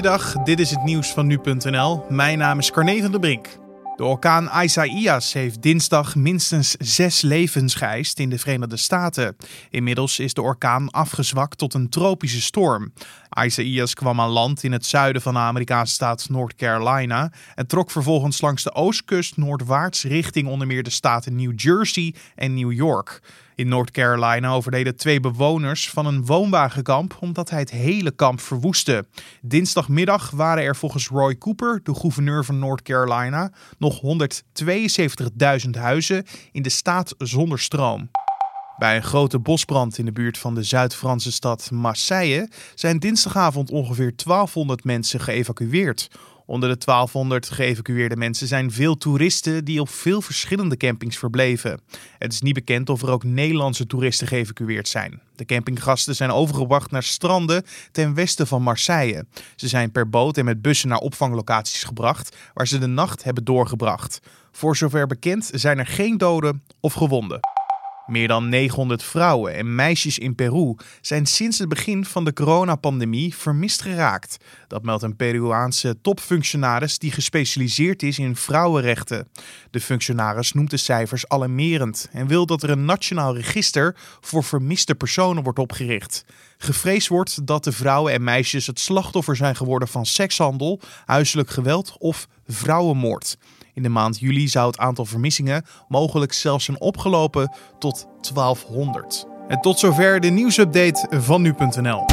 Goeiedag, dit is het nieuws van nu.nl. Mijn naam is Carne van der Brink. De orkaan Isaias heeft dinsdag minstens zes levens geëist in de Verenigde Staten. Inmiddels is de orkaan afgezwakt tot een tropische storm. Isaias kwam aan land in het zuiden van de Amerikaanse staat North Carolina en trok vervolgens langs de oostkust noordwaarts richting onder meer de staten New Jersey en New York. In North Carolina overleden twee bewoners van een woonwagenkamp omdat hij het hele kamp verwoestte. Dinsdagmiddag waren er volgens Roy Cooper, de gouverneur van North Carolina, nog 172.000 huizen in de staat zonder stroom. Bij een grote bosbrand in de buurt van de Zuid-Franse stad Marseille zijn dinsdagavond ongeveer 1200 mensen geëvacueerd. Onder de 1200 geëvacueerde mensen zijn veel toeristen die op veel verschillende campings verbleven. Het is niet bekend of er ook Nederlandse toeristen geëvacueerd zijn. De campinggasten zijn overgebracht naar stranden ten westen van Marseille. Ze zijn per boot en met bussen naar opvanglocaties gebracht, waar ze de nacht hebben doorgebracht. Voor zover bekend zijn er geen doden of gewonden. Meer dan 900 vrouwen en meisjes in Peru zijn sinds het begin van de coronapandemie vermist geraakt. Dat meldt een Peruaanse topfunctionaris die gespecialiseerd is in vrouwenrechten. De functionaris noemt de cijfers alarmerend en wil dat er een nationaal register voor vermiste personen wordt opgericht. Gevreesd wordt dat de vrouwen en meisjes het slachtoffer zijn geworden van sekshandel, huiselijk geweld of vrouwenmoord. In de maand juli zou het aantal vermissingen mogelijk zelfs zijn opgelopen tot 1200. En tot zover de nieuwsupdate van nu.nl.